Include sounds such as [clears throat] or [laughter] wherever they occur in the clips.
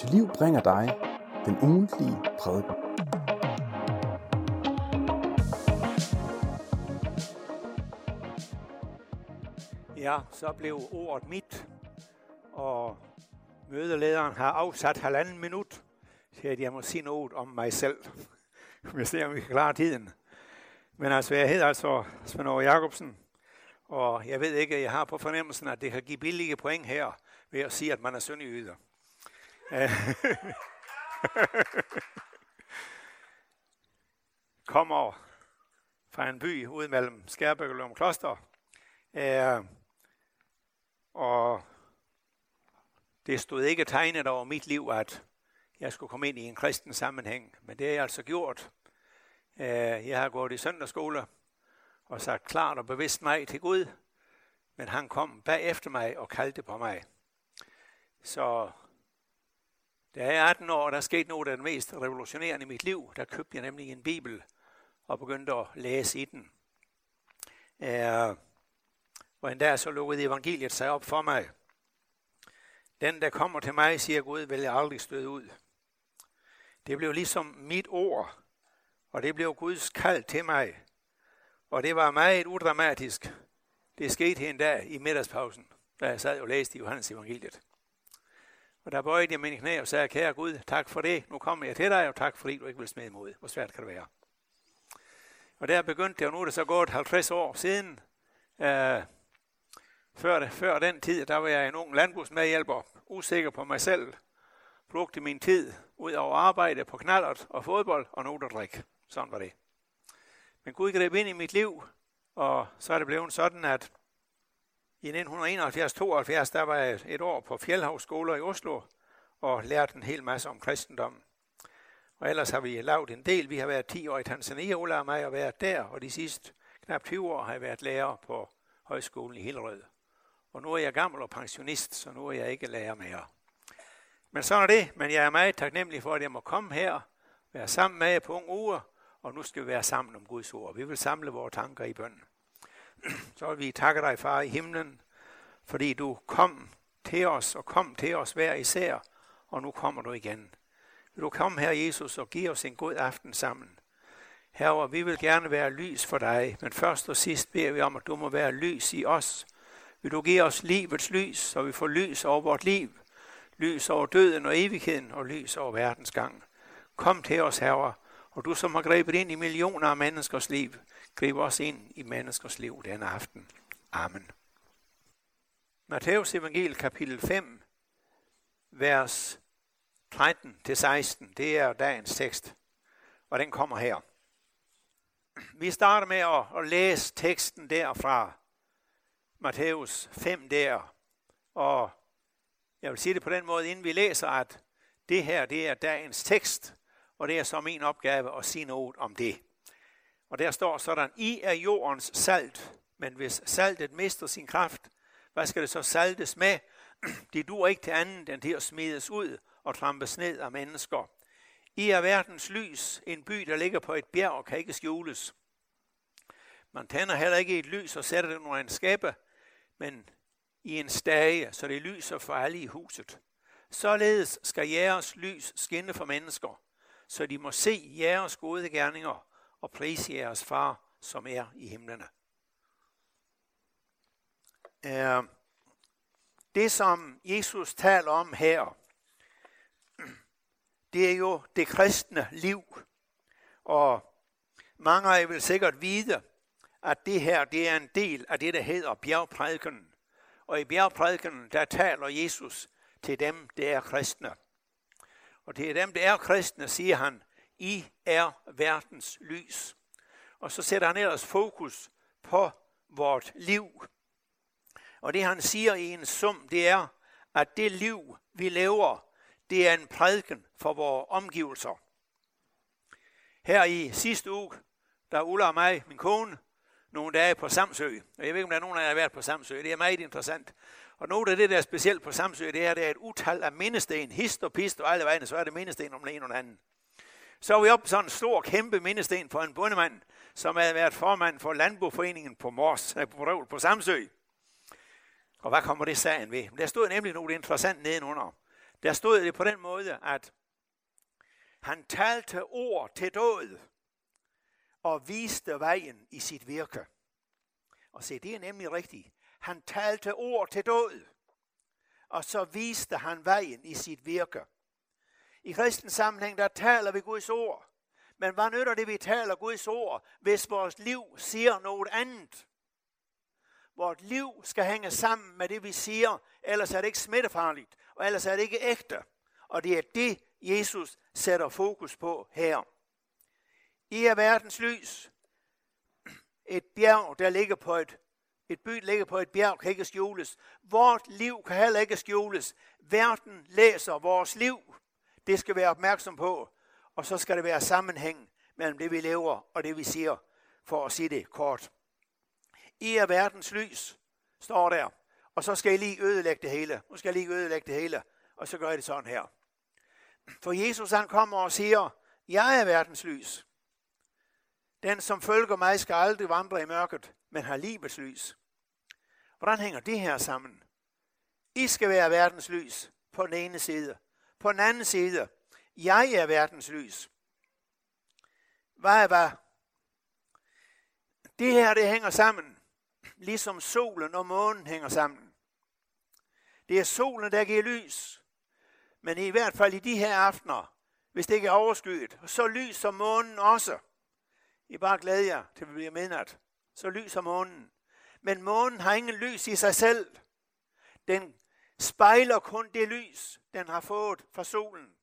til liv bringer dig den ugentlige prædiken. Ja, så blev ordet mit, og mødelederen har afsat halvanden minut til, at jeg må sige noget om mig selv. [laughs] Vi ser, om vi kan klare tiden. Men altså, jeg hedder altså Svend Aage Jacobsen, og jeg ved ikke, jeg har på fornemmelsen, at det kan give billige point her, ved at sige, at man er sønderjyder. Kommer fra en by ude mellem Skærbæk og Løm Kloster. Øh, og det stod ikke tegnet over mit liv, at jeg skulle komme ind i en kristen sammenhæng. Men det har jeg altså gjort. Øh, jeg har gået i søndagsskole og sagt klart og bevidst nej til Gud. Men han kom bagefter mig og kaldte på mig. Så da jeg er 18 år, der skete noget af det mest revolutionerende i mit liv. Der købte jeg nemlig en bibel og begyndte at læse i den. Uh, og endda så lukkede evangeliet sig op for mig. Den, der kommer til mig, siger Gud, vil jeg aldrig støde ud. Det blev ligesom mit ord, og det blev Guds kald til mig. Og det var meget udramatisk. Det skete en dag i middagspausen, da jeg sad og læste i Johannes evangeliet. Og der bøjede jeg mine knæ og sagde, kære Gud, tak for det. Nu kommer jeg til dig, og tak fordi du ikke vil smide imod. Hvor svært kan det være? Og der begyndte det, og nu er det så gået 50 år siden. Øh, før, det, før den tid, der var jeg en ung landbrugsmedhjælper, usikker på mig selv, brugte min tid ud over arbejde på knallert og fodbold og noget at drikke. Sådan var det. Men Gud greb ind i mit liv, og så er det blevet sådan, at i 1971-72, der var jeg et år på Fjellhavsskoler i Oslo, og lærte en hel masse om kristendom. Og ellers har vi lavet en del. Vi har været 10 år i Tanzania, Ola og mig, og været der, og de sidste knap 20 år har jeg været lærer på højskolen i Hillerød. Og nu er jeg gammel og pensionist, så nu er jeg ikke lærer mere. Men sådan er det, men jeg er meget taknemmelig for, at jeg må komme her, være sammen med jer på unge uger, og nu skal vi være sammen om Guds ord. Vi vil samle vores tanker i bøn. Så vil vi takke dig, far i himlen, fordi du kom til os og kom til os hver især, og nu kommer du igen. Vil du komme her, Jesus, og give os en god aften sammen. Herre, vi vil gerne være lys for dig, men først og sidst beder vi om, at du må være lys i os, vil du give os livets lys, så vi får lys over vort liv, lys over døden og evigheden og lys over verdens gang. Kom til os, Herre, og du som har grebet ind i millioner af menneskers liv, grib os ind i menneskers liv denne aften. Amen. Matthæus evangel kapitel 5, vers 13-16, det er dagens tekst, og den kommer her. Vi starter med at, at læse teksten derfra, Matthæus 5 der. Og jeg vil sige det på den måde, inden vi læser, at det her det er dagens tekst, og det er så min opgave at sige noget om det. Og der står sådan, I er jordens salt, men hvis saltet mister sin kraft, hvad skal det så saltes med? [clears throat] Det dur ikke til andet end til at smides ud og trampes ned af mennesker. I er verdens lys, en by, der ligger på et bjerg, kan ikke skjules. Man tænder heller ikke et lys og sætter det under en skæbe, men i en stage, så det lyser for alle i huset. Således skal jeres lys skinne for mennesker, så de må se jeres gode gerninger og prise jeres far, som er i himlene. Øh, det, som Jesus taler om her, det er jo det kristne liv. Og mange af jer vil sikkert vide, at det her det er en del af det, der hedder bjergprædiken. Og i bjergprædiken, der taler Jesus til dem, der er kristne. Og til dem, der er kristne, siger han, i er verdens lys. Og så sætter han ellers fokus på vort liv. Og det han siger i en sum, det er, at det liv, vi lever, det er en prædiken for vores omgivelser. Her i sidste uge, der Ulla og mig, min kone, nogle dage på Samsø. Og jeg ved ikke, om der er nogen af jer, der har været på Samsø. Det er meget interessant. Og noget af det, der er specielt på Samsø, det er, det er et utal af mindesten. Hist og pist og alle vegne, så er det mindesten om den ene og den anden. Så er vi oppe på sådan en stor, kæmpe mindesten for en bondemand, som havde været formand for Landboforeningen på Mors, øh, på, på Samsø. Og hvad kommer det sagen ved? Der stod nemlig noget interessant nedenunder. der stod det på den måde, at han talte ord til død og viste vejen i sit virke. Og se, det er nemlig rigtigt. Han talte ord til død, og så viste han vejen i sit virke. I kristen sammenhæng, der taler vi Guds ord. Men hvad nytter det, vi taler Guds ord, hvis vores liv siger noget andet? Vort liv skal hænge sammen med det, vi siger, ellers er det ikke smittefarligt, og ellers er det ikke ægte. Og det er det, Jesus sætter fokus på her. I er verdens lys. Et bjerg, der ligger på et, et by, ligger på et bjerg, kan ikke skjules. Vort liv kan heller ikke skjules. Verden læser vores liv. Det skal være opmærksom på. Og så skal det være sammenhæng mellem det, vi lever og det, vi siger, for at sige det kort. I er verdens lys, står der. Og så skal I lige ødelægge det hele. Nu skal jeg lige ødelægge det hele. Og så gør jeg det sådan her. For Jesus han kommer og siger, jeg er verdens lys. Den, som følger mig, skal aldrig vandre i mørket, men har livets lys. Hvordan hænger det her sammen? I skal være verdens lys på den ene side. På den anden side, jeg er verdens lys. Hvad er hvad? Det her, det hænger sammen, ligesom solen og månen hænger sammen. Det er solen, der giver lys. Men i hvert fald i de her aftener, hvis det ikke er overskyet, så lyser månen også. I bare glæder jer til vi bliver midnat. Så lyser månen. Men månen har ingen lys i sig selv. Den spejler kun det lys, den har fået fra solen.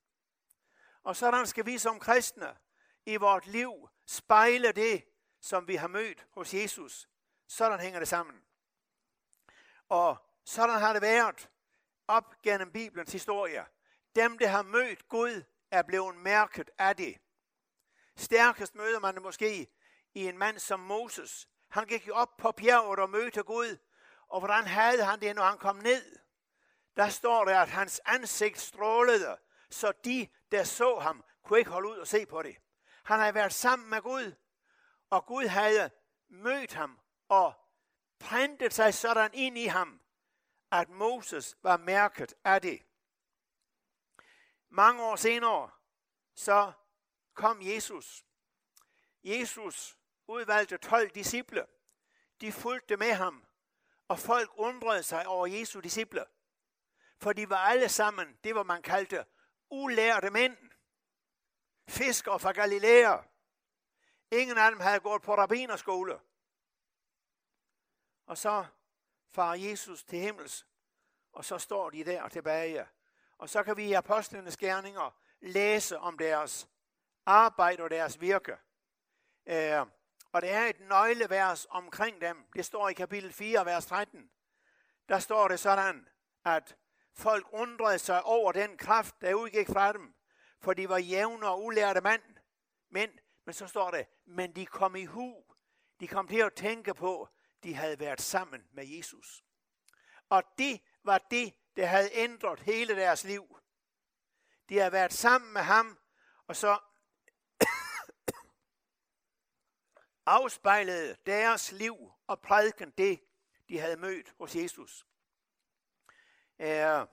Og sådan skal vi som kristne i vort liv spejle det, som vi har mødt hos Jesus. Sådan hænger det sammen. Og sådan har det været op gennem Bibelens historie. Dem, der har mødt Gud, er blevet mærket af det. Stærkest møder man det måske i en mand som Moses. Han gik jo op på bjerget og mødte Gud. Og hvordan havde han det, når han kom ned? Der står der, at hans ansigt strålede, så de, der så ham, kunne ikke holde ud og se på det. Han havde været sammen med Gud, og Gud havde mødt ham og printet sig sådan ind i ham, at Moses var mærket af det. Mange år senere, så kom Jesus. Jesus udvalgte 12 disciple. De fulgte med ham, og folk undrede sig over Jesu disciple. For de var alle sammen det, var man kaldte ulærte mænd. Fiskere fra Galilea. Ingen af dem havde gået på rabbinerskole. Og så far Jesus til himmels, og så står de der tilbage. Og så kan vi i apostlenes gerninger læse om deres arbejde og deres virke. Øh, og det er et nøglevers omkring dem. Det står i kapitel 4, vers 13. Der står det sådan, at folk undrede sig over den kraft, der udgik fra dem, for de var jævne og ulærte mand. Men, men så står det, men de kom i hu. De kom til at tænke på, de havde været sammen med Jesus. Og det var det, der havde ændret hele deres liv. De havde været sammen med ham, og så [coughs] afspejlede deres liv og prædiken det, de havde mødt hos Jesus. Øh,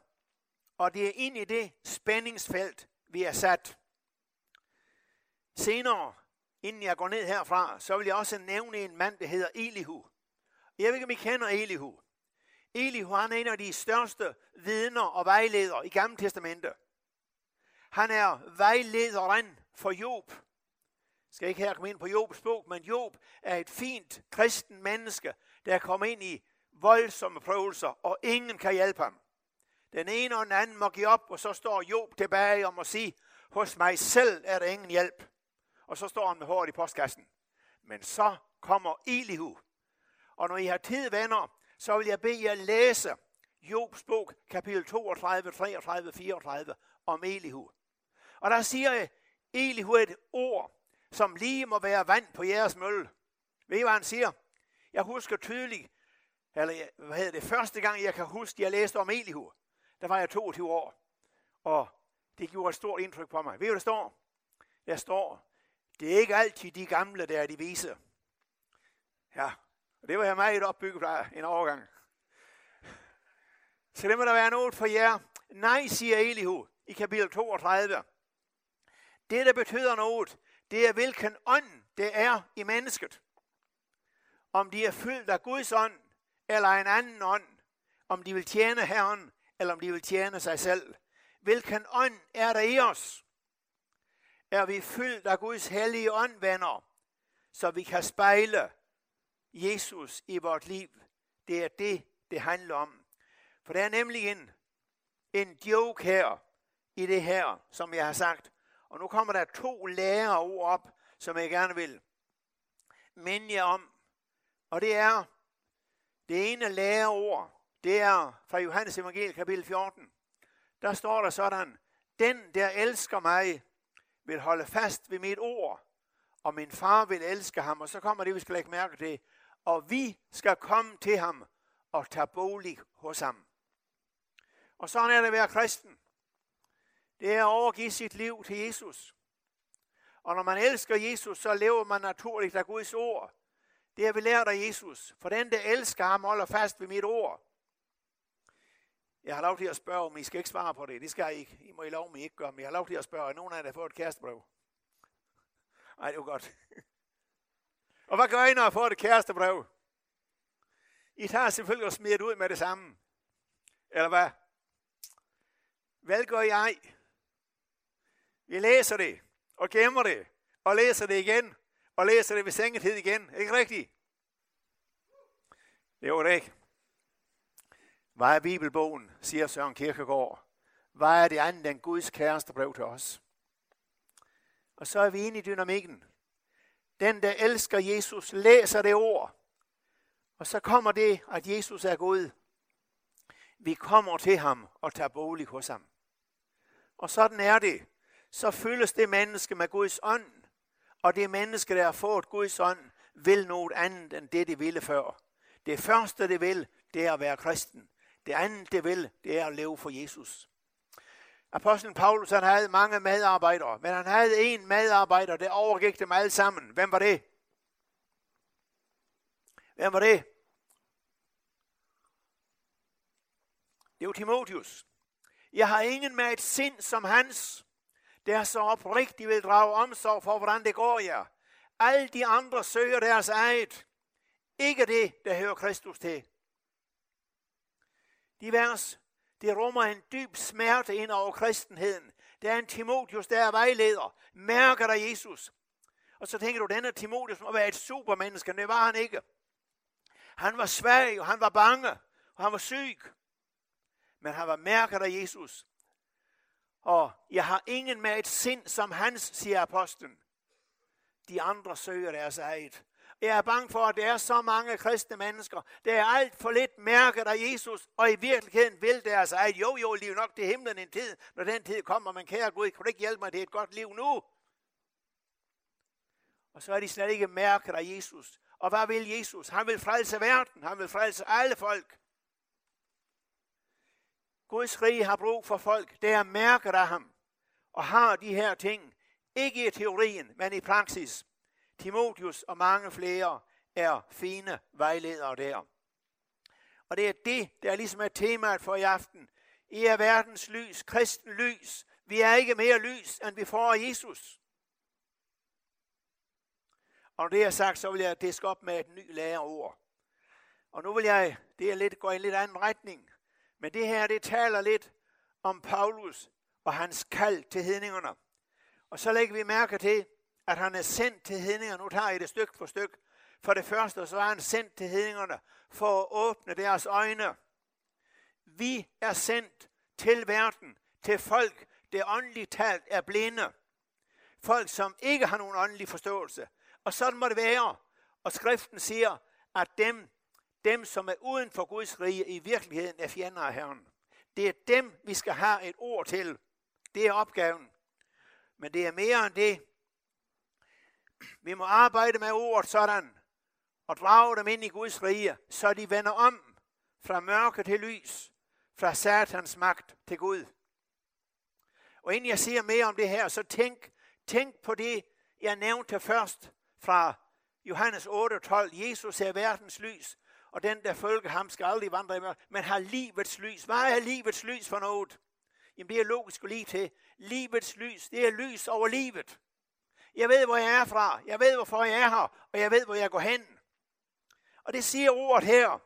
og det er ind i det spændingsfelt, vi er sat. Senere, inden jeg går ned herfra, så vil jeg også nævne en mand, der hedder Elihu. Jeg ved ikke, om I kender Elihu. Elihu han er en af de største vidner og vejledere i Gamle Testamente. Han er vejlederen for Job. Jeg skal ikke her komme ind på Jobs bog, men Job er et fint kristen menneske, der er kommet ind i voldsomme prøvelser, og ingen kan hjælpe ham. Den ene og den anden må give op, og så står Job tilbage og må sige, hos mig selv er der ingen hjælp. Og så står han med håret i postkassen. Men så kommer Elihu. Og når I har tid, venner, så vil jeg bede jer læse Jobs bog, kapitel 32, 33, 34, om Elihu. Og der siger jeg, Elihu et ord, som lige må være vand på jeres mølle. Ved I, hvad han siger? Jeg husker tydeligt, eller hvad hedder det, første gang jeg kan huske, jeg læste om Elihu, der var jeg 22 år. Og det gjorde et stort indtryk på mig. Ved du, der står? Der står, det er ikke altid de gamle, der er de vise. Ja, og det var jeg meget opbygget af en overgang. Så det må der være noget for jer. Nej, siger Elihu i kapitel 32. Det, der betyder noget, det er hvilken ånd det er i mennesket. Om de er fyldt af Guds ånd, eller en anden ånd. Om de vil tjene Herren, eller om de vil tjene sig selv. Hvilken ånd er der i os? Er vi fyldt af Guds hellige ånd, venner, så vi kan spejle Jesus i vort liv? Det er det, det handler om. For der er nemlig en, en joke her, i det her, som jeg har sagt. Og nu kommer der to læreord op, som jeg gerne vil minde jer om. Og det er, det ene læreord, det er fra Johannes Evangeliet kapitel 14. Der står der sådan, den der elsker mig, vil holde fast ved mit ord, og min far vil elske ham. Og så kommer det, vi skal lægge mærke til. Og vi skal komme til ham og tage bolig hos ham. Og sådan er det at være kristen. Det er at overgive sit liv til Jesus. Og når man elsker Jesus, så lever man naturligt af Guds ord. Det har vi lært af Jesus. For den, der elsker ham, holder fast ved mit ord. Jeg har lov til at spørge, om I skal ikke svare på det. Det skal I ikke. I må I lov, om I ikke gør, men jeg har lov til at spørge, er nogen af jer, der får et kærestebrev? Nej, det var godt. [laughs] og hvad gør I, når I får et kærestebrev? I tager selvfølgelig og smider det ud med det samme. Eller hvad? Hvad gør jeg? Vi læser det, og gemmer det, og læser det igen, og læser det ved sengetid igen. Ikke rigtigt? Det var det ikke. Hvad er Bibelbogen, siger Søren Kirkegaard. Hvad er det andet end Guds kæreste brev til os? Og så er vi inde i dynamikken. Den, der elsker Jesus, læser det ord. Og så kommer det, at Jesus er Gud. Vi kommer til ham og tager bolig hos ham. Og sådan er det. Så fyldes det menneske med Guds ånd. Og det menneske, der har fået Guds ånd, vil noget andet end det, det ville før. Det første, det vil, det er at være kristen. Det andet, det vil, det er at leve for Jesus. Apostlen Paulus, han havde mange medarbejdere, men han havde en medarbejder, der overgik dem alle sammen. Hvem var det? Hvem var det? Det var Timotius. Jeg har ingen med et sind som hans, der så oprigtigt vil drage omsorg for, hvordan det går jer. Alle de andre søger deres eget. Ikke det, der hører Kristus til. De vers, det rummer en dyb smerte ind over kristenheden. Der er en Timotius, der er vejleder. Mærker der Jesus. Og så tænker du, denne Timotius må være et supermenneske. Det var han ikke. Han var svag, og han var bange, og han var syg men han var mærket af Jesus. Og jeg har ingen med et sind som hans, siger apostlen. De andre søger deres eget. Jeg er bange for, at der er så mange kristne mennesker, der er alt for lidt mærket af Jesus, og i virkeligheden vil deres eget. Jo, jo, liv nok til himlen en tid, når den tid kommer, men kære Gud, kan du ikke hjælpe mig det er et godt liv nu? Og så er de slet ikke mærket af Jesus. Og hvad vil Jesus? Han vil frelse verden. Han vil frelse alle folk. Guds rige har brug for folk, der er mærket af ham, og har de her ting, ikke i teorien, men i praksis. Timotius og mange flere er fine vejledere der. Og det er det, der er ligesom er temaet for i aften. I er verdens lys, kristen lys. Vi er ikke mere lys, end vi får af Jesus. Og når det er sagt, så vil jeg diske op med et nyt læreord. Og nu vil jeg, det er lidt, gå i en lidt anden retning. Men det her, det taler lidt om Paulus og hans kald til hedningerne. Og så lægger vi mærke til, at han er sendt til hedningerne. Nu tager I det stykke for stykke. For det første, så er han sendt til hedningerne for at åbne deres øjne. Vi er sendt til verden, til folk, der åndeligt talt er blinde. Folk, som ikke har nogen åndelig forståelse. Og sådan må det være. Og skriften siger, at dem, dem, som er uden for Guds rige, i virkeligheden er fjender af Herren. Det er dem, vi skal have et ord til. Det er opgaven. Men det er mere end det. Vi må arbejde med ordet sådan, og drage dem ind i Guds rige, så de vender om fra mørke til lys, fra satans magt til Gud. Og inden jeg siger mere om det her, så tænk, tænk på det, jeg nævnte først fra Johannes 8:12. Jesus er verdens lys og den, der følger ham, skal aldrig vandre i mørke, men har livets lys. Hvad er livets lys for noget? Jamen det er logisk at lige til. Livets lys, det er lys over livet. Jeg ved, hvor jeg er fra. Jeg ved, hvorfor jeg er her. Og jeg ved, hvor jeg går hen. Og det siger ordet her.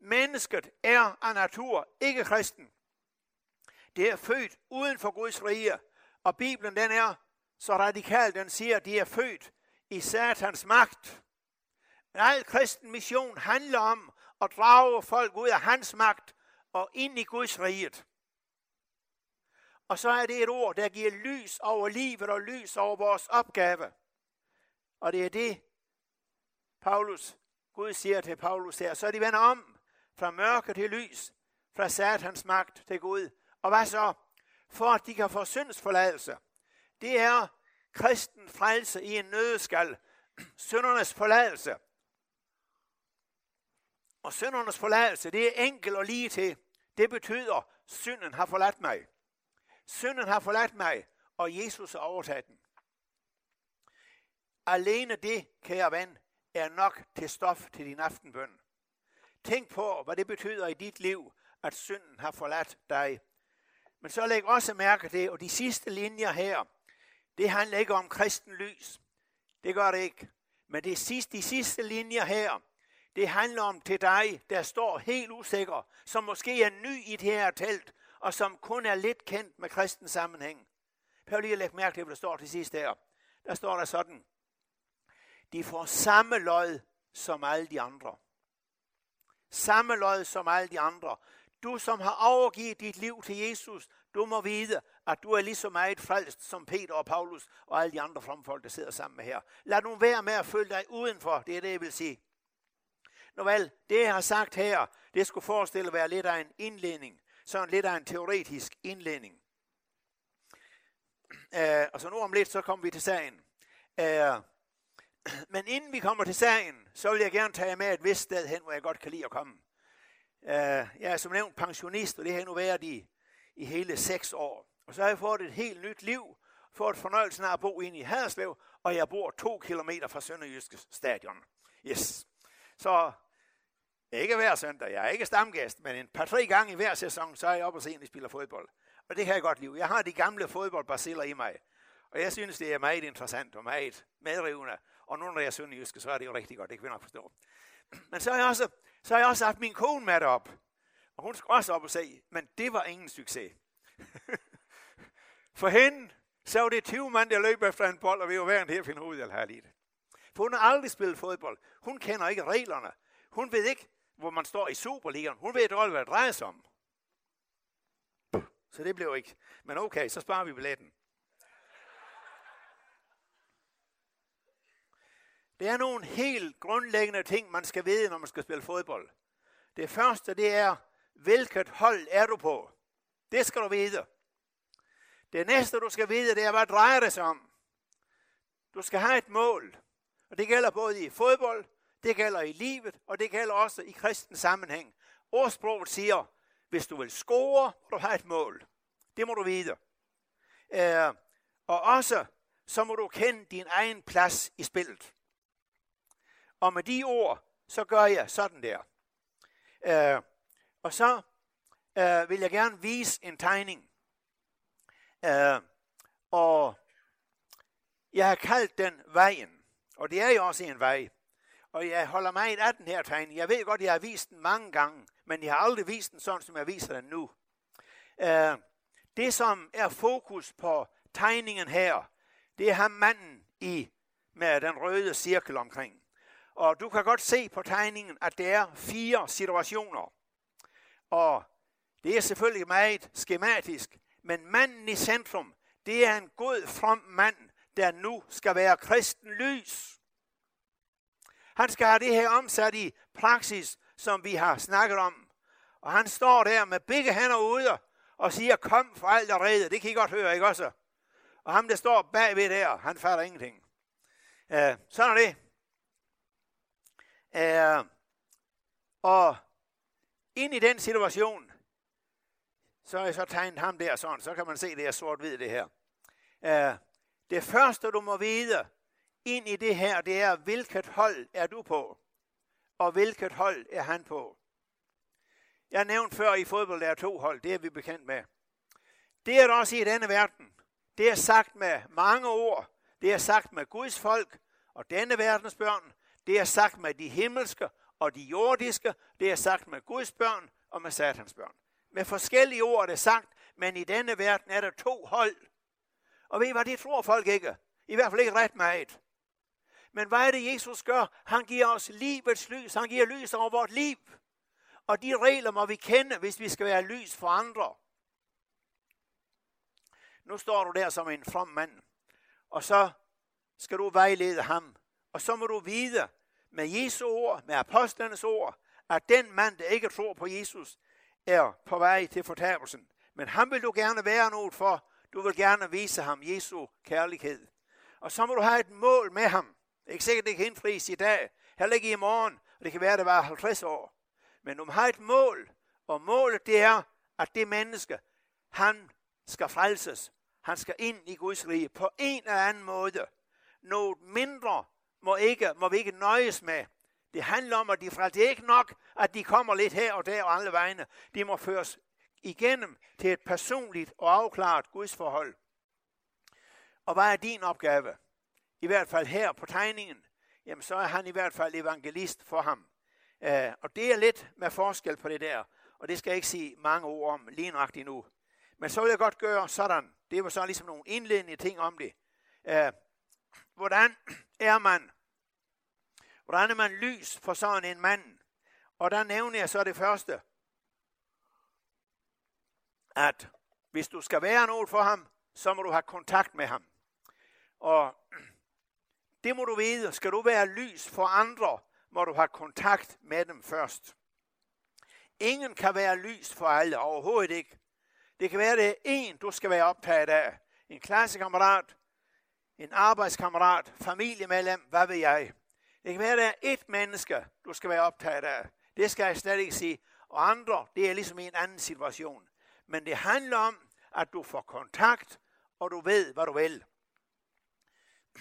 Mennesket er af natur ikke kristen. Det er født uden for Guds rige. Og Bibelen den er så radikal, den siger, at de er født i satans magt. Men al kristen mission handler om at drage folk ud af hans magt og ind i Guds riget. Og så er det et ord, der giver lys over livet og lys over vores opgave. Og det er det, Paulus, Gud siger til Paulus her. Så de vender om fra mørke til lys, fra satans magt til Gud. Og hvad så? For at de kan få syndsforladelse. Det er kristen frelse i en nødskal. Syndernes forladelse. Og syndernes forladelse, det er enkel og lige til. Det betyder, synden har forladt mig. Synden har forladt mig, og Jesus har overtaget den. Alene det, kære ven, er nok til stof til din aftenbøn. Tænk på, hvad det betyder i dit liv, at synden har forladt dig. Men så læg også mærke det, og de sidste linjer her, det handler ikke om kristen lys. Det gør det ikke. Men det sidste, de sidste linjer her, det handler om til dig, der står helt usikker, som måske er ny i det her telt, og som kun er lidt kendt med kristen sammenhæng. Prøv lige at lægge mærke til, hvad der står til sidst her. Der står der sådan, de får samme lod som alle de andre. Samme lod som alle de andre. Du, som har overgivet dit liv til Jesus, du må vide, at du er lige så meget frelst som Peter og Paulus og alle de andre fremfolk, der sidder sammen med her. Lad nu være med at føle dig udenfor, det er det, jeg vil sige. Nå vel, det jeg har sagt her, det skulle forestille at være lidt af en indledning. Sådan lidt af en teoretisk indledning. Uh, og så nu om lidt, så kommer vi til sagen. Uh, men inden vi kommer til sagen, så vil jeg gerne tage jer med et vist sted hen, hvor jeg godt kan lide at komme. Uh, jeg er som nævnt pensionist, og det har jeg nu været i, i hele seks år. Og så har jeg fået et helt nyt liv, fået fornøjelsen af at bo inde i Haderslev, og jeg bor to kilometer fra Sønderjyske stadion. Yes. Så ikke hver søndag, jeg er ikke stamgæst, men en par-tre gange i hver sæson, så er jeg oppe og se, at de spiller fodbold. Og det kan jeg godt lide. Jeg har de gamle fodboldbaciller i mig. Og jeg synes, det er meget interessant og meget medrivende. Og nu når jeg er sønderjyske, så er det jo rigtig godt, det kan vi nok forstå. [clears throat] Men så har jeg også, så har jeg også haft min kone med op. Og hun skulle også op og se, men det var ingen succes. [laughs] For hende, så var det 20 mand, der løb efter en bold, og vi var hver en her finde eller af have lidt. For hun har aldrig spillet fodbold. Hun kender ikke reglerne. Hun ved ikke, hvor man står i Superligaen. Hun ved dårligt, hvad det drejer sig om. Så det blev ikke. Men okay, så sparer vi billetten. Det er nogle helt grundlæggende ting, man skal vide, når man skal spille fodbold. Det første, det er, hvilket hold er du på? Det skal du vide. Det næste, du skal vide, det er, hvad drejer det sig om? Du skal have et mål. Og det gælder både i fodbold, det gælder i livet, og det gælder også i kristen sammenhæng. Ordsproget siger, hvis du vil score, må du have et mål. Det må du vide. Øh, og også, så må du kende din egen plads i spillet. Og med de ord, så gør jeg sådan der. Øh, og så øh, vil jeg gerne vise en tegning. Øh, og jeg har kaldt den vejen. Og det er jo også en vej. Og jeg holder meget af den her tegning. Jeg ved godt, jeg har vist den mange gange, men jeg har aldrig vist den sådan, som jeg viser den nu. Uh, det, som er fokus på tegningen her, det er ham manden i med den røde cirkel omkring. Og du kan godt se på tegningen, at der er fire situationer. Og det er selvfølgelig meget skematisk, men manden i centrum, det er en god from mand, der nu skal være kristen lys. Han skal have det her omsat i praksis, som vi har snakket om. Og han står der med begge hænder ude og siger, kom for alt er reddet. Det kan I godt høre, ikke også? Og ham, der står bagved der, han fatter ingenting. Uh, sådan er det. Uh, og ind i den situation, så har jeg så tegnet ham der sådan, så kan man se, det er sort-hvid det her. Uh, det første, du må vide, ind i det her, det er, hvilket hold er du på? Og hvilket hold er han på? Jeg nævnte før i fodbold, der er to hold, det er vi bekendt med. Det er der også i denne verden. Det er sagt med mange ord. Det er sagt med Guds folk og denne verdens børn. Det er sagt med de himmelske og de jordiske. Det er sagt med Guds børn og med satans børn. Med forskellige ord er det sagt, men i denne verden er der to hold. Og ved I hvad, det tror folk ikke. I hvert fald ikke ret meget. Men hvad er det, Jesus gør? Han giver os livets lys. Han giver lys over vort liv. Og de regler må vi kende, hvis vi skal være lys for andre. Nu står du der som en from mand, og så skal du vejlede ham. Og så må du vide med Jesu ord, med apostlenes ord, at den mand, der ikke tror på Jesus, er på vej til fortabelsen. Men ham vil du gerne være noget for. Du vil gerne vise ham Jesu kærlighed. Og så må du have et mål med ham. Det er ikke sikkert, det kan indfries i dag, heller ikke i morgen, og det kan være, at det var 50 år. Men du har et mål, og målet det er, at det menneske, han skal frelses. Han skal ind i Guds rige på en eller anden måde. Noget mindre må, ikke, må vi ikke nøjes med. Det handler om, at de frelses. Det er ikke nok, at de kommer lidt her og der og alle vegne. De må føres igennem til et personligt og afklaret gudsforhold. Og hvad er din opgave? I hvert fald her på tegningen, jamen så er han i hvert fald evangelist for ham. Øh, og det er lidt med forskel på det der, og det skal jeg ikke sige mange ord om lige nøjagtigt nu. Men så vil jeg godt gøre sådan. Det var så ligesom nogle indledende ting om det. Øh, hvordan er man? Hvordan er man lys for sådan en mand? Og der nævner jeg så det første. At hvis du skal være noget for ham, så må du have kontakt med ham. Og det må du vide. Skal du være lys for andre, må du have kontakt med dem først. Ingen kan være lys for alle, overhovedet ikke. Det kan være, det er en, du skal være optaget af. En klassekammerat, en arbejdskammerat, familiemedlem, hvad ved jeg. Det kan være, det er et menneske, du skal være optaget af. Det skal jeg slet ikke sige. Og andre, det er ligesom i en anden situation. Men det handler om, at du får kontakt, og du ved, hvad du vil.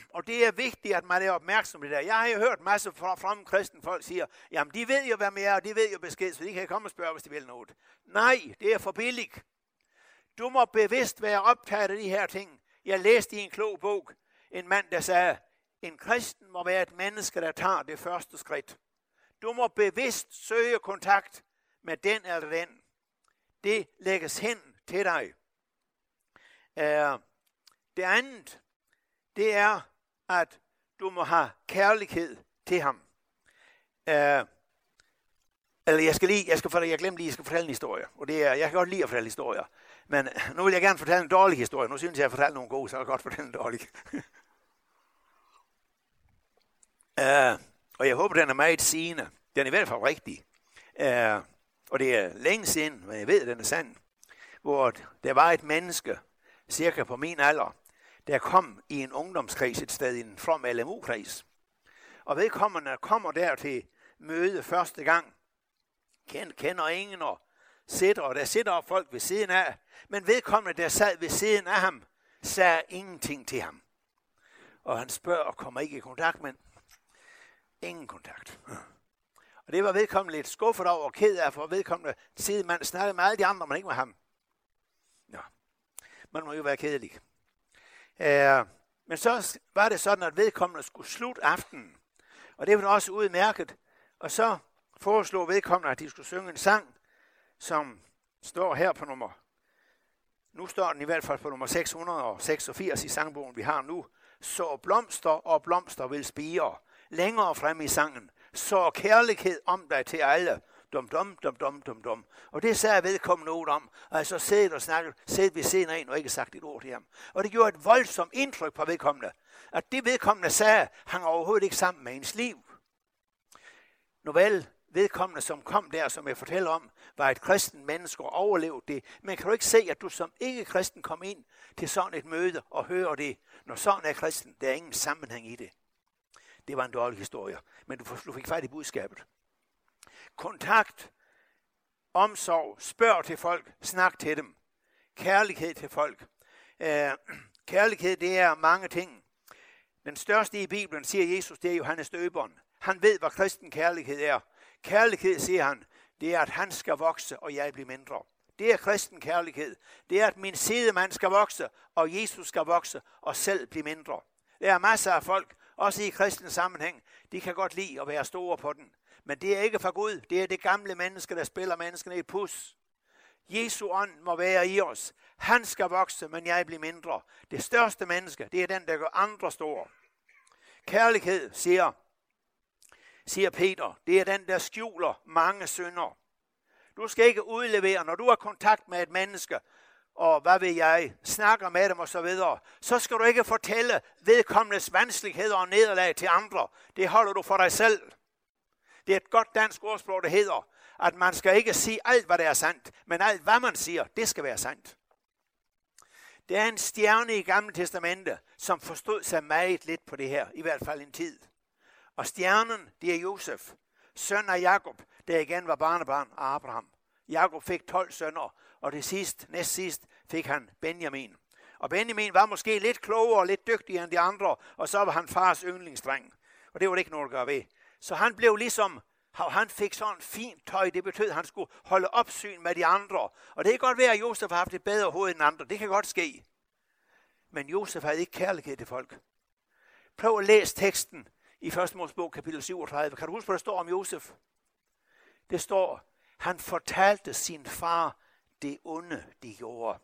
Og det er vigtigt, at man er opmærksom på det der. Jeg har jo hørt masser fra fremme kristne folk siger, jamen de ved jo, hvad man er, og de ved jo besked, så de kan komme og spørge, hvis de vil noget. Nej, det er for billigt. Du må bevidst være optaget af de her ting. Jeg læste i en klog bog, en mand, der sagde, en kristen må være et menneske, der tager det første skridt. Du må bevidst søge kontakt med den eller den. Det lægges hen til dig. Uh, det andet, det er, at du må have kærlighed til ham. Uh, eller jeg skal lige, jeg skal fortælle, jeg glemte lige, jeg skal fortælle en historie. Og det er, jeg kan godt lide at fortælle historier. Men nu vil jeg gerne fortælle en dårlig historie. Nu synes jeg, at jeg fortæller nogle gode, så jeg kan godt fortælle en dårlig. uh, [laughs] og jeg håber, den er meget sigende. Den er i hvert fald rigtig. Uh, og det er længe siden, men jeg ved, at den er sand. Hvor der var et menneske, cirka på min alder, der kom i en ungdomskreds et sted, en from LMU-kreds. Og vedkommende kommer der til møde første gang, kender, kender ingen og sidder, og der sidder folk ved siden af, men vedkommende, der sad ved siden af ham, sagde ingenting til ham. Og han spørger og kommer ikke i kontakt, men ingen kontakt. Og det var vedkommende lidt skuffet over og ked af, for vedkommende sidemand snakkede med alle de andre, men ikke med ham. Nå, man må jo være kedelig. Uh, men så var det sådan, at vedkommende skulle slutte aftenen. Og det var også udmærket. Og så foreslog vedkommende, at de skulle synge en sang, som står her på nummer. Nu står den i hvert fald på nummer 686 i sangbogen, vi har nu. Så blomster og blomster vil spire. Længere frem i sangen. Så kærlighed om dig til alle. Dum, dum, dum, dum, dum, dum. Og det sagde vedkommende noget om. Og jeg så siddet og snakket, siddet ved siden af en og ikke sagt et ord til ham. Og det gjorde et voldsomt indtryk på vedkommende. At det vedkommende sagde, hang overhovedet ikke sammen med ens liv. Nu vel, vedkommende, som kom der, som jeg fortæller om, var et kristen menneske og overlevede det. Men kan du ikke se, at du som ikke-kristen kom ind til sådan et møde og hører det? Når sådan er kristen, der er ingen sammenhæng i det. Det var en dårlig historie, men du fik fat i budskabet. Kontakt, omsorg, spørg til folk, snak til dem. Kærlighed til folk. Øh, kærlighed, det er mange ting. Den største i Bibelen, siger Jesus, det er Johannes Døberen. Han ved, hvad kristen kærlighed er. Kærlighed, siger han, det er, at han skal vokse, og jeg bliver mindre. Det er kristen kærlighed. Det er, at min sidemand skal vokse, og Jesus skal vokse, og selv blive mindre. Der er masser af folk, også i kristen sammenhæng, de kan godt lide at være store på den. Men det er ikke fra Gud. Det er det gamle menneske, der spiller menneskene i pus. Jesu ånd må være i os. Han skal vokse, men jeg bliver mindre. Det største menneske, det er den, der gør andre store. Kærlighed, siger, siger Peter, det er den, der skjuler mange synder. Du skal ikke udlevere, når du har kontakt med et menneske, og hvad vil jeg, snakker med dem og så videre, så skal du ikke fortælle vedkommendes vanskeligheder og nederlag til andre. Det holder du for dig selv. Det er et godt dansk ordsprog, der hedder, at man skal ikke sige alt, hvad der er sandt, men alt, hvad man siger, det skal være sandt. Der er en stjerne i Gamle Testamente, som forstod sig meget lidt på det her, i hvert fald en tid. Og stjernen, det er Josef, søn af Jakob, der igen var barnebarn af Abraham. Jakob fik 12 sønner, og det sidst, næst sidst fik han Benjamin. Og Benjamin var måske lidt klogere og lidt dygtigere end de andre, og så var han fars yndlingsdreng. Og det var det ikke noget at gøre ved. Så han blev ligesom, han fik sådan fint tøj, det betød, at han skulle holde opsyn med de andre. Og det kan godt være, at Josef har haft et bedre hoved end andre. Det kan godt ske. Men Josef havde ikke kærlighed til folk. Prøv at læse teksten i 1. Mosebog kapitel 37. Kan du huske, hvad der står om Josef? Det står, han fortalte sin far det onde, de gjorde.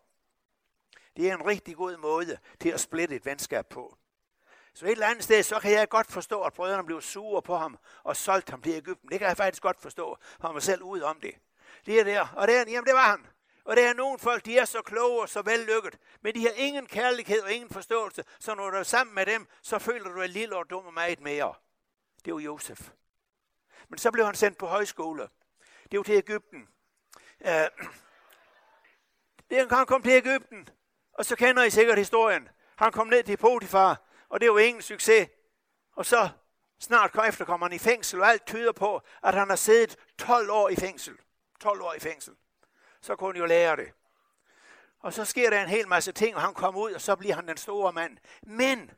Det er en rigtig god måde til at splitte et venskab på. Så et eller andet sted, så kan jeg godt forstå, at brødrene blev sure på ham og solgte ham til Ægypten. Det kan jeg faktisk godt forstå, for han var selv ude om det. Det er der, og det er, jamen det var han. Og der er nogle folk, de er så kloge og så vellykket, men de har ingen kærlighed og ingen forståelse, så når du er sammen med dem, så føler du dig lille og dum og meget mere. Det var Josef. Men så blev han sendt på højskole. Det var til Ægypten. Uh, [clears throat] det han kom til Ægypten, og så kender I sikkert historien. Han kom ned til Potifar, og det var ingen succes. Og så snart kom efter kommer han i fængsel, og alt tyder på, at han har siddet 12 år i fængsel. 12 år i fængsel. Så kunne han jo lære det. Og så sker der en hel masse ting, og han kommer ud, og så bliver han den store mand. Men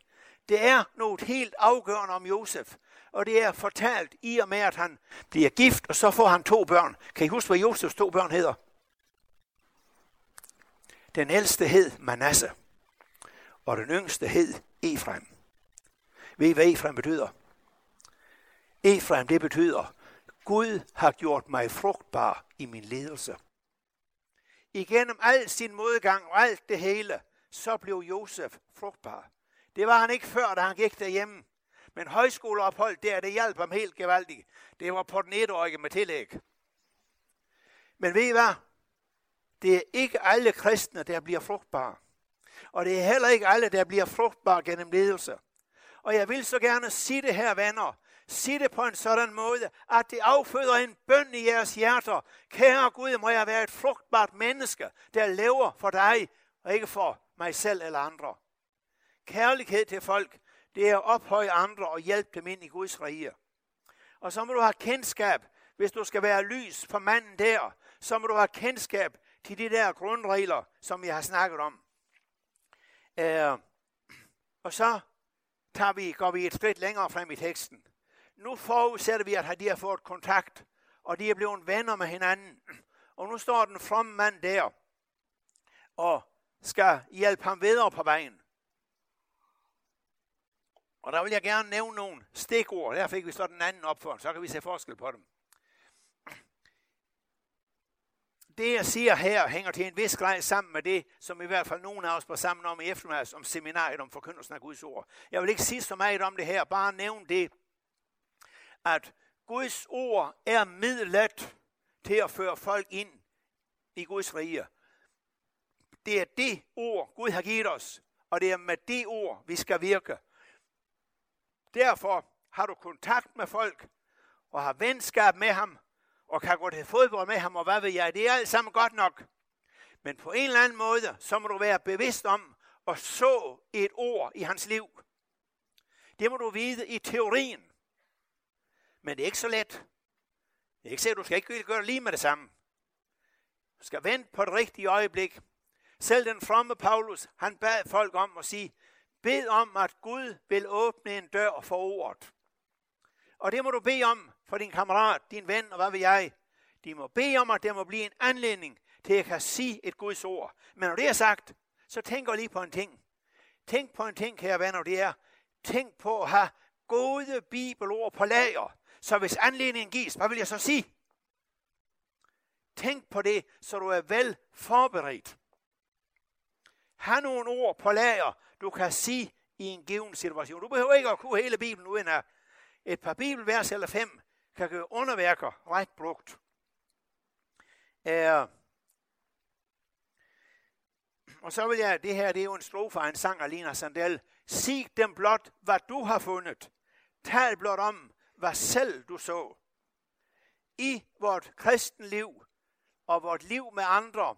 det er noget helt afgørende om Josef. Og det er fortalt i og med, at han bliver gift, og så får han to børn. Kan I huske, hvad Josefs to børn hedder? Den ældste hed Manasse, og den yngste hed Efrem. Ved I, hvad Efrem betyder? Efrem, det betyder, Gud har gjort mig frugtbar i min ledelse. Igennem al sin modgang og alt det hele, så blev Josef frugtbar. Det var han ikke før, da han gik derhjemme. Men højskoleophold der, det hjalp ham helt gevaldigt. Det var på den etårige med tillæg. Men ved I hvad? Det er ikke alle kristne, der bliver frugtbare. Og det er heller ikke alle, der bliver frugtbare gennem ledelse. Og jeg vil så gerne sige det her, venner. Sig det på en sådan måde, at det afføder en bøn i jeres hjerter. Kære Gud, må jeg være et frugtbart menneske, der lever for dig, og ikke for mig selv eller andre. Kærlighed til folk, det er at ophøje andre og hjælpe dem ind i Guds rige. Og så må du have kendskab, hvis du skal være lys for manden der, så må du have kendskab til de der grundregler, som jeg har snakket om. Øh, og så tager vi, går vi et skridt længere frem i teksten. Nu forudsætter vi, at de har fået kontakt, og de er blevet venner med hinanden. Og nu står den fromme mand der, og skal hjælpe ham videre på vejen. Og der vil jeg gerne nævne nogle stikord. Der fik vi så den anden op for, så kan vi se forskel på dem. Det, jeg siger her, hænger til en vis grad sammen med det, som i hvert fald nogen af os var sammen om i eftermiddags, om seminariet om forkyndelsen af Guds ord. Jeg vil ikke sige så meget om det her, bare nævne det, at Guds ord er midlet til at føre folk ind i Guds rige. Det er det ord, Gud har givet os, og det er med det ord, vi skal virke. Derfor har du kontakt med folk, og har venskab med ham, og kan gå til fodbold med ham, og hvad ved jeg. Det er alt sammen godt nok. Men på en eller anden måde, så må du være bevidst om at så et ord i hans liv. Det må du vide i teorien. Men det er ikke så let. Det er ikke så, du skal ikke gøre det lige med det samme. Du skal vente på det rigtige øjeblik. Selv den fromme Paulus, han bad folk om at sige, bed om, at Gud vil åbne en dør for ordet. Og det må du bede om for din kammerat, din ven og hvad ved jeg. De må bede om, at der må blive en anledning til at jeg kan sige et Guds ord. Men når det er sagt, så tænk lige på en ting. Tænk på en ting, kære venner, det er, tænk på at have gode bibelord på lager. Så hvis anledningen gives, hvad vil jeg så sige? Tænk på det, så du er vel forberedt. Ha' nogle ord på lager, du kan sige i en given situation. Du behøver ikke at kunne hele Bibelen uden at et par bibelvers eller fem kan gøre underværker ret brugt. Uh, og så vil jeg, det her det er jo en strofe af en sang af Lina Sandel. Sig dem blot, hvad du har fundet. Tal blot om, hvad selv du så. I vort kristenliv og vort liv med andre,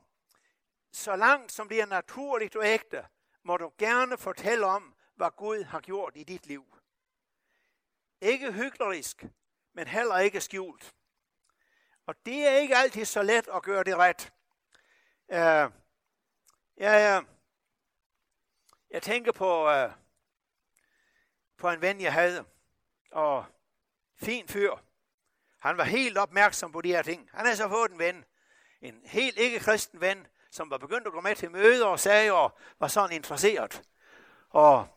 så langt som det er naturligt og ægte, må du gerne fortælle om, hvad Gud har gjort i dit liv. Ikke hyklerisk, men heller ikke skjult. Og det er ikke altid så let at gøre det ret. Øh, uh, ja, uh, jeg tænker på, uh, på en ven, jeg havde, og fin fyr. Han var helt opmærksom på de her ting. Han havde så fået en ven, en helt ikke-kristen ven, som var begyndt at gå med til møder og sagde, og var sådan interesseret. Og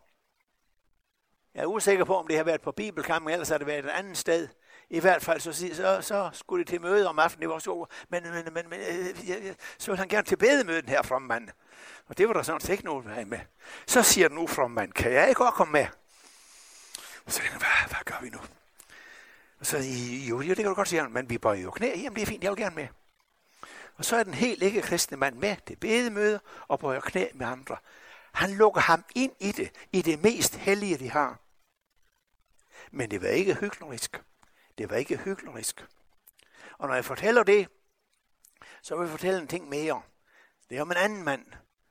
jeg er usikker på, om det har været på Bibelkampen, ellers har det været et andet sted. I hvert fald så, så, så skulle det til møde om aftenen, det var så, men, men, men, men øh, så ville han gerne til bedemøden her fra mand. Og det var der sådan set ikke noget med. Så siger den nu mand, kan jeg ikke også komme med? Og så tænker jeg, hvad, hvad gør vi nu? Og så jo, jo, det kan du godt sige, men vi bøjer jo knæ. Jamen, det er fint, jeg vil gerne med. Og så er den helt ikke kristne mand med til bedemøde og bøjer knæ med andre. Han lukker ham ind i det, i det mest hellige, de har. Men det var ikke hyklerisk. Det var ikke hyklerisk. Og når jeg fortæller det, så vil jeg fortælle en ting mere. Det er om en anden mand.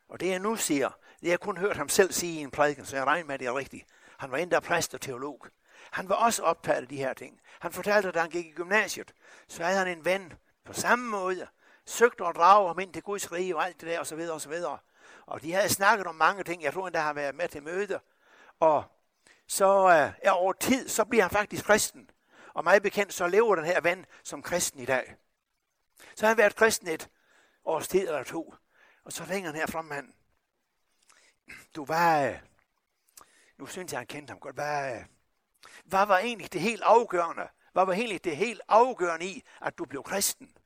Og det jeg nu siger, det har jeg kun hørt ham selv sige i en prædiken, så jeg regner med, at det er rigtigt. Han var endda præst og teolog. Han var også optaget af de her ting. Han fortalte, at da han gik i gymnasiet, så havde han en ven på samme måde, søgte at drage ham ind til Guds rige og alt det der, og så videre, og så videre. Og de havde snakket om mange ting. Jeg tror endda, har været med til møde. Og så øh, er over tid, så bliver han faktisk kristen. Og mig bekendt, så lever den her ven som kristen i dag. Så har han været kristen et års tid eller to. Og så ringer han her fra manden. Du var... Øh, nu synes jeg, han kendte ham godt. Hvad, øh, hvad var egentlig det helt afgørende? Hvad var egentlig det helt afgørende i, at du blev kristen?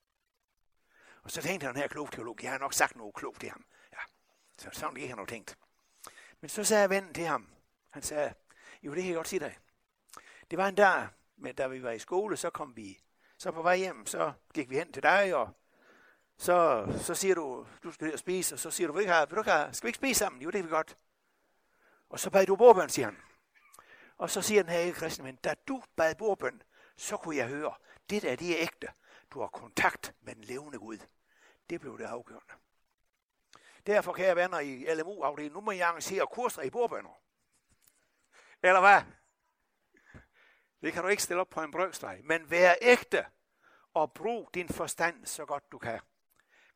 Og så tænkte han her klog teolog, jeg har nok sagt noget klogt til ham. Ja, så sådan gik han og tænkt. Men så sagde vennen til ham, han sagde, jo, det kan jeg godt sige dig. Det var en dag, men da vi var i skole, så kom vi, så på vej hjem, så gik vi hen til dig, og så, så siger du, du skal ned og spise, og så siger du, vil du, have, vil du have, skal vi ikke spise sammen? Jo, det kan vi godt. Og så bad du bordbøn, siger han. Og så siger den her ikke kristne men, da du bad bordbøn, så kunne jeg høre, det der, det er ægte. Du har kontakt med den levende Gud. Det blev det afgørende. Derfor, kære venner i LMU-afdelingen, nu må jeg arrangere kurser i bordbønder. Eller hvad? Det kan du ikke stille op på en brødstreg. Men vær ægte og brug din forstand så godt du kan.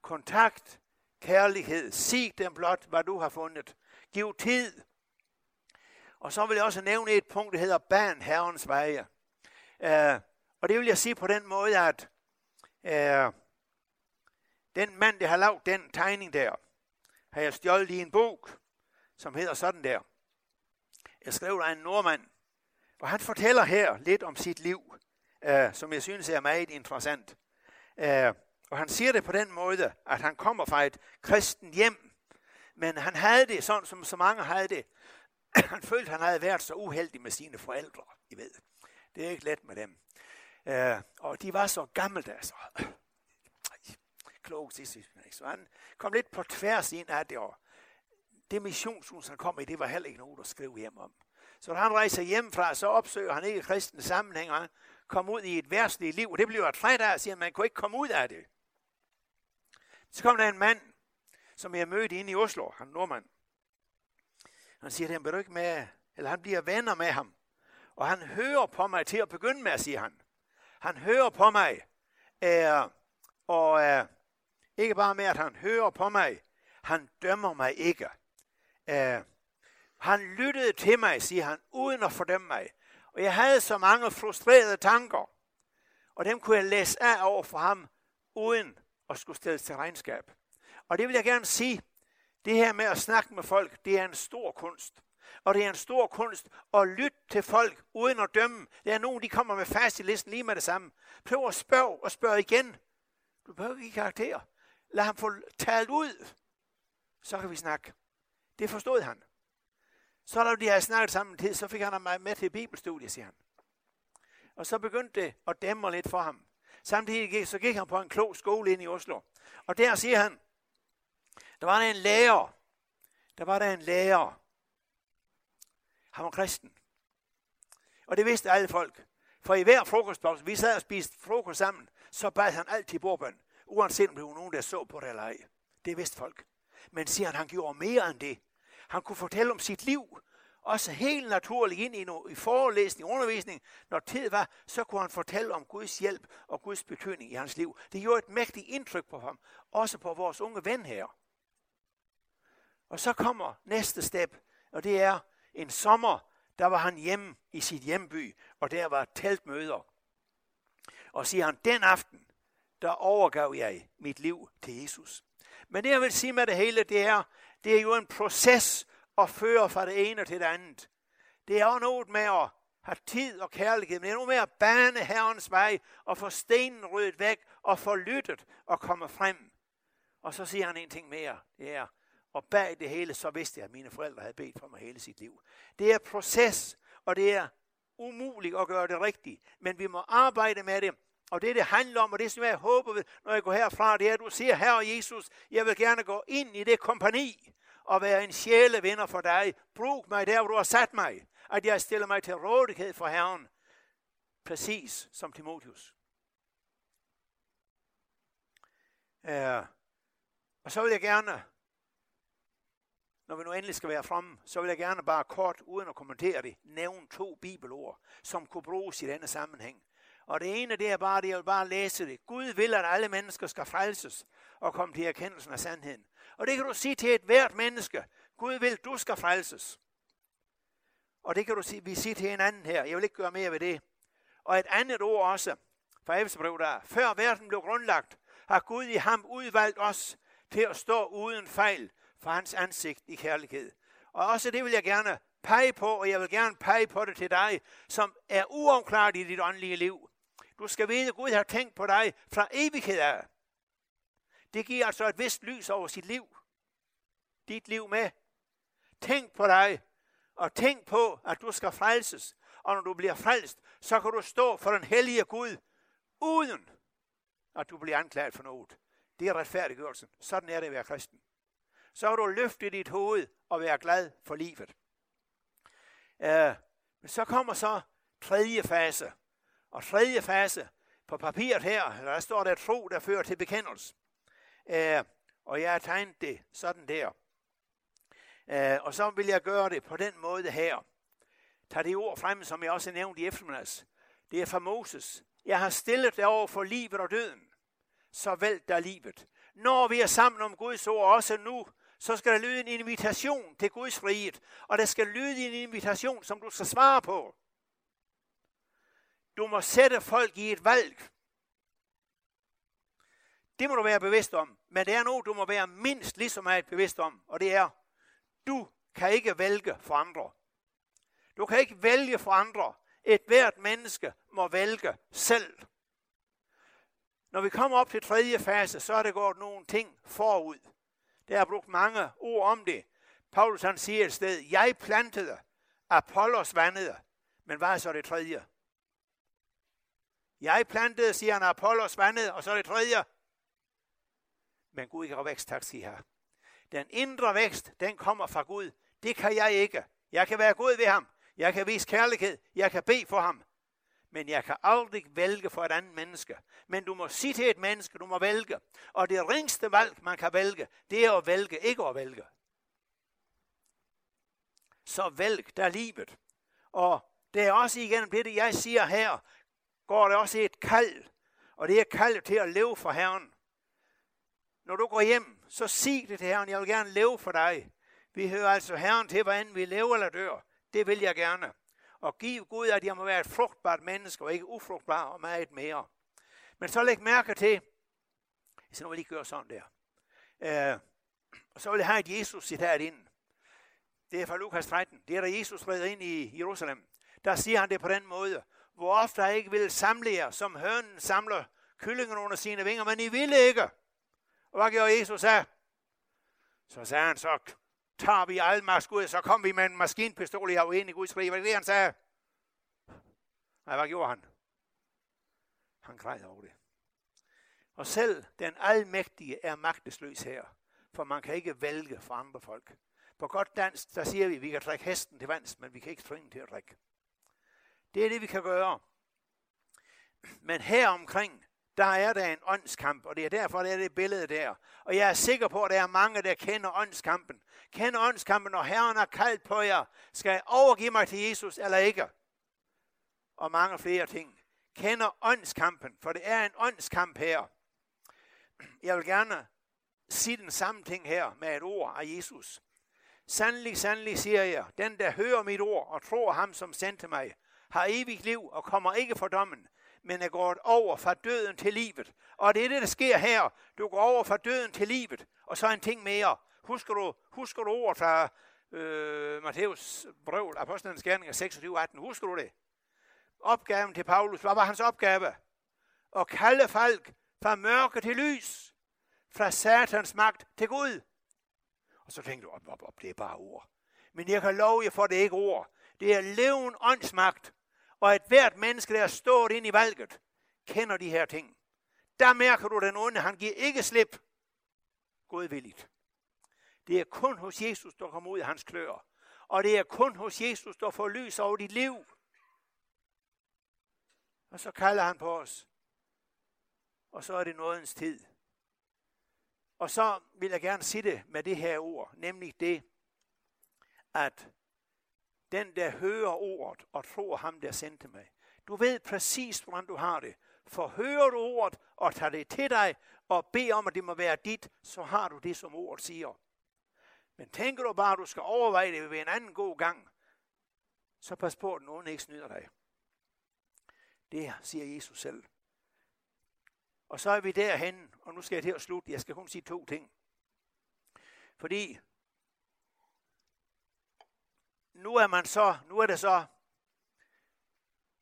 Kontakt, kærlighed, sig dem blot, hvad du har fundet. Giv tid. Og så vil jeg også nævne et punkt, der hedder ban herrens veje. Uh, og det vil jeg sige på den måde, at uh, den mand, der har lavet den tegning der, har jeg stjålet i en bog, som hedder sådan der. Jeg skrev der en nordmand, og han fortæller her lidt om sit liv, øh, som jeg synes er meget interessant. Øh, og han siger det på den måde, at han kommer fra et kristen hjem, men han havde det sådan, som så mange havde det. [clears throat] han følte, han havde været så uheldig med sine forældre, I ved. Det er ikke let med dem. Øh, og de var så gammeldags. [clears throat] Klogt, så han kom lidt på tværs ind af det, og det missionshus, han kom i, det var heller ikke noget at skrive hjem om. Så når han rejser hjemmefra, så opsøger han ikke kristne sammenhæng, og han kom ud i et værtsligt liv, og det blev træt af, og siger, at man kunne ikke komme ud af det. Så kom der en mand, som jeg mødte inde i Oslo, han nordmand. Han siger, at han ikke med, eller han bliver venner med ham. Og han hører på mig til at begynde med, siger han. Han hører på mig, øh, og øh, ikke bare med, at han hører på mig, han dømmer mig ikke. Øh, han lyttede til mig, siger han, uden at fordømme mig. Og jeg havde så mange frustrerede tanker, og dem kunne jeg læse af over for ham, uden at skulle stilles til regnskab. Og det vil jeg gerne sige, det her med at snakke med folk, det er en stor kunst. Og det er en stor kunst at lytte til folk uden at dømme. Der er nogen, de kommer med fast i listen lige med det samme. Prøv at spørge og spørge igen. Du behøver ikke karakter. Lad ham få talt ud. Så kan vi snakke. Det forstod han. Så da de havde snakket sammen tid, så fik han mig med til bibelstudiet, siger han. Og så begyndte det at dæmme lidt for ham. Samtidig gik, så gik han på en klog skole ind i Oslo. Og der siger han, der var der en lærer. Der var der en lærer. Han var kristen. Og det vidste alle folk. For i hver frokostpause, vi sad og spiste frokost sammen, så bad han altid bordbøn. Uanset om det var nogen, der så på det eller ej. Det vidste folk. Men siger han, han gjorde mere end det. Han kunne fortælle om sit liv. Også helt naturligt ind i, no, i forelæsning, undervisning. Når tid var, så kunne han fortælle om Guds hjælp og Guds betydning i hans liv. Det gjorde et mægtigt indtryk på ham. Også på vores unge ven her. Og så kommer næste step, og det er en sommer, der var han hjemme i sit hjemby, og der var teltmøder. Og siger han, den aften, der overgav jeg mit liv til Jesus. Men det jeg vil sige med det hele, det er, det er jo en proces at føre fra det ene til det andet. Det er jo noget med at have tid og kærlighed, men det er noget med at bane Herrens vej og få stenen ryddet væk og få lyttet og komme frem. Og så siger han en ting mere. Det er, og bag det hele, så vidste jeg, at mine forældre havde bedt for mig hele sit liv. Det er proces, og det er umuligt at gøre det rigtigt. Men vi må arbejde med det. Og det, det handler om, og det som jeg håber, ved, når jeg går herfra, det er, at du siger, Herre Jesus, jeg vil gerne gå ind i det kompani og være en sjælevinder for dig. Brug mig der, hvor du har sat mig. At jeg stiller mig til rådighed for Herren. Præcis som Timotius. Uh, øh, og så vil jeg gerne når vi nu endelig skal være fremme, så vil jeg gerne bare kort, uden at kommentere det, nævne to bibelord, som kunne bruges i denne sammenhæng. Og det ene, det er bare det, jeg vil bare læse det. Gud vil, at alle mennesker skal frelses og komme til erkendelsen af sandheden. Og det kan du sige til et hvert menneske. Gud vil, du skal frelses. Og det kan du sige, vi siger til en anden her. Jeg vil ikke gøre mere ved det. Og et andet ord også, fra Efesbrev der. Før verden blev grundlagt, har Gud i ham udvalgt os til at stå uden fejl for hans ansigt i kærlighed. Og også det vil jeg gerne pege på, og jeg vil gerne pege på det til dig, som er uomklaret i dit åndelige liv. Du skal vide, at Gud har tænkt på dig fra evighed af. Det giver altså et vist lys over sit liv. Dit liv med. Tænk på dig, og tænk på, at du skal frelses. Og når du bliver frelst, så kan du stå for den hellige Gud, uden at du bliver anklaget for noget. Det er retfærdiggørelsen. Sådan er det at være kristen så har du løftet dit hoved og være glad for livet. Uh, men så kommer så tredje fase. Og tredje fase på papiret her, der står der tro, der fører til bekendelse. Øh, og jeg har tegnet det sådan der. Øh, og så vil jeg gøre det på den måde her. Tag det ord frem, som jeg også nævnte i eftermiddags. Det er fra Moses. Jeg har stillet dig over for livet og døden. Så vælg dig livet. Når vi er sammen om Guds ord, også nu, så skal der lyde en invitation til Guds frihed, og der skal lyde en invitation, som du skal svare på. Du må sætte folk i et valg. Det må du være bevidst om, men det er noget, du må være mindst lige så meget bevidst om, og det er, du kan ikke vælge for andre. Du kan ikke vælge for andre. Et hvert menneske må vælge selv. Når vi kommer op til tredje fase, så er der gået nogle ting forud. Der er brugt mange ord om det. Paulus han siger et sted, jeg plantede, Apollos vandede. Men hvad er så det tredje? Jeg plantede, siger han, Apollos vandet, og så det tredje. Men Gud ikke vækst, tak siger her. Den indre vækst, den kommer fra Gud. Det kan jeg ikke. Jeg kan være god ved ham. Jeg kan vise kærlighed. Jeg kan bede for ham men jeg kan aldrig vælge for et andet menneske. Men du må sige til et menneske, du må vælge. Og det ringste valg, man kan vælge, det er at vælge, ikke at vælge. Så vælg der livet. Og det er også igen det, jeg siger her, går der også et kald. Og det er kaldet til at leve for Herren. Når du går hjem, så sig det til Herren, jeg vil gerne leve for dig. Vi hører altså Herren til, hvordan vi lever eller dør. Det vil jeg gerne og giv Gud, at jeg må være et frugtbart menneske, og ikke ufrugtbar og meget mere. Men så læg mærke til, Så nu vil jeg lige gøre sådan der. Øh, og så vil jeg have et Jesus citat ind. Det er fra Lukas 13. Det er da Jesus redder ind i Jerusalem. Der siger han det på den måde. Hvor ofte har I ikke vil samle jer, som hønen samler kyllingen under sine vinger, men I ville ikke. Og hvad gjorde Jesus af? Så sagde han, så tager vi almagt ud, så kom vi med en maskinpistol i uenig Guds rige. Hvad er det, han sagde? Nej, hvad gjorde han? Han græd over det. Og selv den almægtige er magtesløs her, for man kan ikke vælge for andre folk. På godt dansk, der siger vi, at vi kan trække hesten til vands, men vi kan ikke tvinge til at drikke. Det er det, vi kan gøre. Men her omkring, der er der en åndskamp, og det er derfor, der er det billede der. Og jeg er sikker på, at der er mange, der kender åndskampen. Kender åndskampen, når Herren har kaldt på jer. Skal jeg overgive mig til Jesus eller ikke? Og mange flere ting. Kender åndskampen, for det er en åndskamp her. Jeg vil gerne sige den samme ting her med et ord af Jesus. Sandelig, sandelig siger jeg, den der hører mit ord og tror ham, som sendte mig, har evigt liv og kommer ikke for dommen, men er gået over fra døden til livet. Og det er det, der sker her. Du går over fra døden til livet. Og så en ting mere. Husker du, husker du ordet fra øh, Matthæus brev, Apostlenes Gerninger 26, 18? Husker du det? Opgaven til Paulus, hvad var hans opgave? At kalde folk fra mørke til lys, fra satans magt til Gud. Og så tænkte du, op, op, op, det er bare ord. Men jeg kan love jer for, det er ikke ord. Det er leven åndsmagt. Og at hvert menneske, der er stået ind i valget, kender de her ting. Der mærker du den onde, han giver ikke slip. Godvilligt. Det er kun hos Jesus, der kommer ud af hans klør. Og det er kun hos Jesus, der får lys over dit liv. Og så kalder han på os. Og så er det nådens tid. Og så vil jeg gerne sige det med det her ord, nemlig det, at den, der hører ordet og tror ham, der sendte mig. Du ved præcis, hvordan du har det. For hører du ordet og tager det til dig og beder om, at det må være dit, så har du det, som ordet siger. Men tænker du bare, at du skal overveje det ved en anden god gang, så pas på, at nogen ikke snyder dig. Det siger Jesus selv. Og så er vi derhen, og nu skal jeg til at slutte. Jeg skal kun sige to ting. Fordi nu er man så, nu er det så,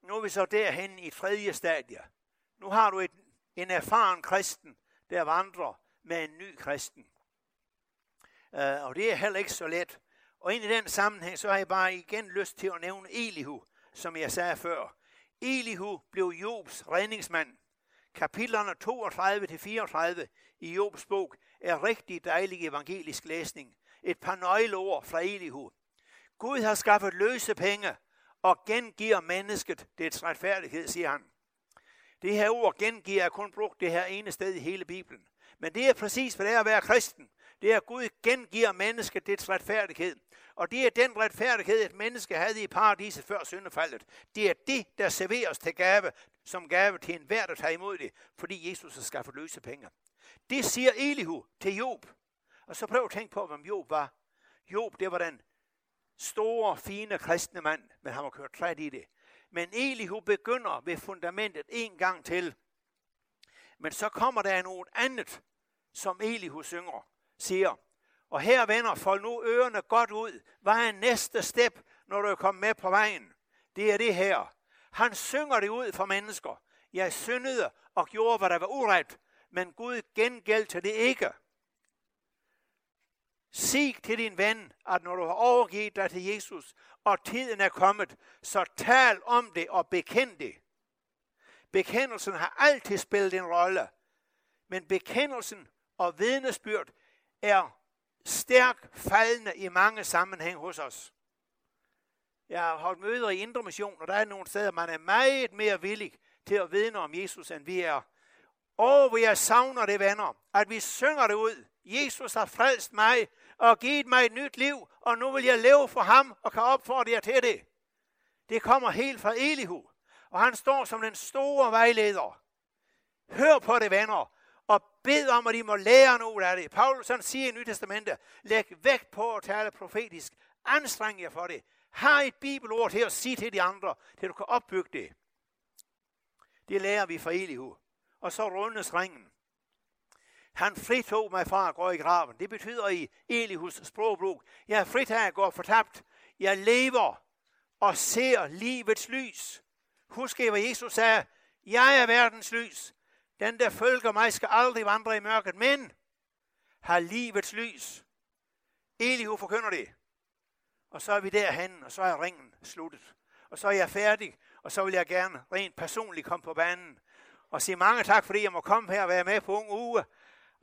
nu er vi så derhen i tredje stadie. Nu har du et, en erfaren kristen, der vandrer med en ny kristen. Uh, og det er heller ikke så let. Og ind i den sammenhæng, så har jeg bare igen lyst til at nævne Elihu, som jeg sagde før. Elihu blev Jobs redningsmand. Kapitlerne 32-34 i Jobs bog er rigtig dejlig evangelisk læsning. Et par nøgleord fra Elihu. Gud har skaffet løse penge og gengiver mennesket dets retfærdighed, siger han. Det her ord gengiver er kun brugt det her ene sted i hele Bibelen. Men det er præcis, hvad det er at være kristen. Det er, at Gud gengiver mennesket dets retfærdighed. Og det er den retfærdighed, et menneske havde i paradiset før syndefaldet. Det er det, der serveres til gave, som gave til enhver, der tager imod det, fordi Jesus har skaffet løse penge. Det siger Elihu til Job. Og så prøv at tænke på, hvem Job var. Job, det var den store, fine kristne mand, men han var kørt træt i det. Men Elihu begynder ved fundamentet en gang til. Men så kommer der noget andet, som Elihu synger, siger, og her vender folk nu ørerne godt ud. Hvad er næste step, når du er kommet med på vejen? Det er det her. Han synger det ud for mennesker. Jeg syndede og gjorde, hvad der var uret, men Gud gengældte det ikke. Sig til din ven, at når du har overgivet dig til Jesus, og tiden er kommet, så tal om det og bekend det. Bekendelsen har altid spillet en rolle, men bekendelsen og vidnesbyrd er stærk faldende i mange sammenhæng hos os. Jeg har holdt møder i Indre Mission, og der er nogle steder, man er meget mere villig til at vidne om Jesus, end vi er. Og vi jeg savner det, venner, at vi synger det ud. Jesus har frelst mig og givet mig et nyt liv, og nu vil jeg leve for ham og kan opfordre jer til det. Det kommer helt fra Elihu, og han står som den store vejleder. Hør på det, venner, og bed om, at I må lære noget af det. Paulus han siger i Nyt Testamentet, læg vægt på at tale profetisk. Anstreng jer for det. Har et bibelord til at sige til de andre, til du kan opbygge det. Det lærer vi fra Elihu. Og så rundes ringen. Han fritog mig fra at gå i graven. Det betyder i Elihus sprogbrug, jeg er fritaget at gå fortabt. Jeg lever og ser livets lys. Husk hvad Jesus sagde, jeg er verdens lys. Den, der følger mig, skal aldrig vandre i mørket, men har livets lys. Elihu forkynder det. Og så er vi derhen, og så er ringen sluttet. Og så er jeg færdig, og så vil jeg gerne rent personligt komme på banen og sige mange tak, fordi jeg må komme her og være med på unge uge.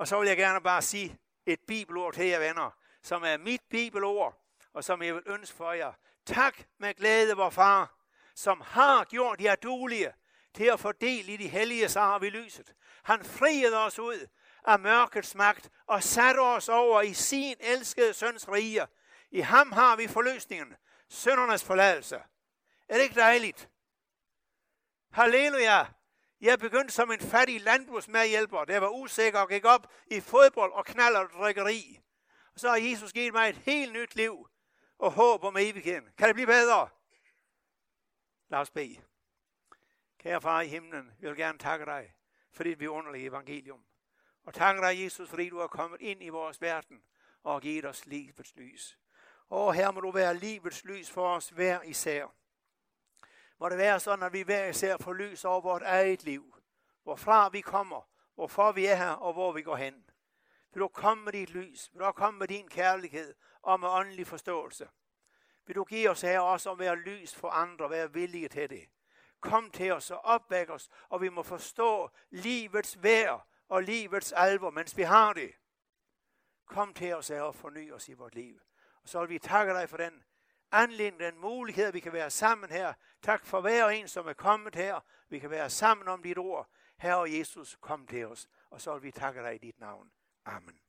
Og så vil jeg gerne bare sige et bibelord til jer venner, som er mit bibelord, og som jeg vil ønske for jer. Tak med glæde, vor far, som har gjort jer duelige til at fordele i de hellige, sager har vi lyset. Han friede os ud af mørkets magt og satte os over i sin elskede søns rige. I ham har vi forløsningen, søndernes forladelse. Er det ikke dejligt? Halleluja! Jeg begyndte som en fattig landbrugsmedhjælper, der var usikker og gik op i fodbold og knald og drikkeri. Og så har Jesus givet mig et helt nyt liv og håb om evigheden. Kan det blive bedre? Lad os bede. Kære far i himlen, vi vil gerne takke dig for dit vidunderlige evangelium. Og takke dig, Jesus, fordi du er kommet ind i vores verden og givet os livets lys. Og her må du være livets lys for os hver især. Må det være sådan, at vi hver især får lys over vort eget liv. Hvorfra vi kommer, hvorfor vi er her og hvor vi går hen. Vil du komme med dit lys? Vil du komme med din kærlighed og med åndelig forståelse? Vil du give os her også at være lys for andre, være villige til det? Kom til os og opvæk os, og vi må forstå livets værd og livets alvor, mens vi har det. Kom til os her og forny os i vort liv. Og så vil vi takke dig for den anledning, den mulighed, at vi kan være sammen her. Tak for hver en, som er kommet her. Vi kan være sammen om dit ord. Herre Jesus, kom til os, og så vil vi takke dig i dit navn. Amen.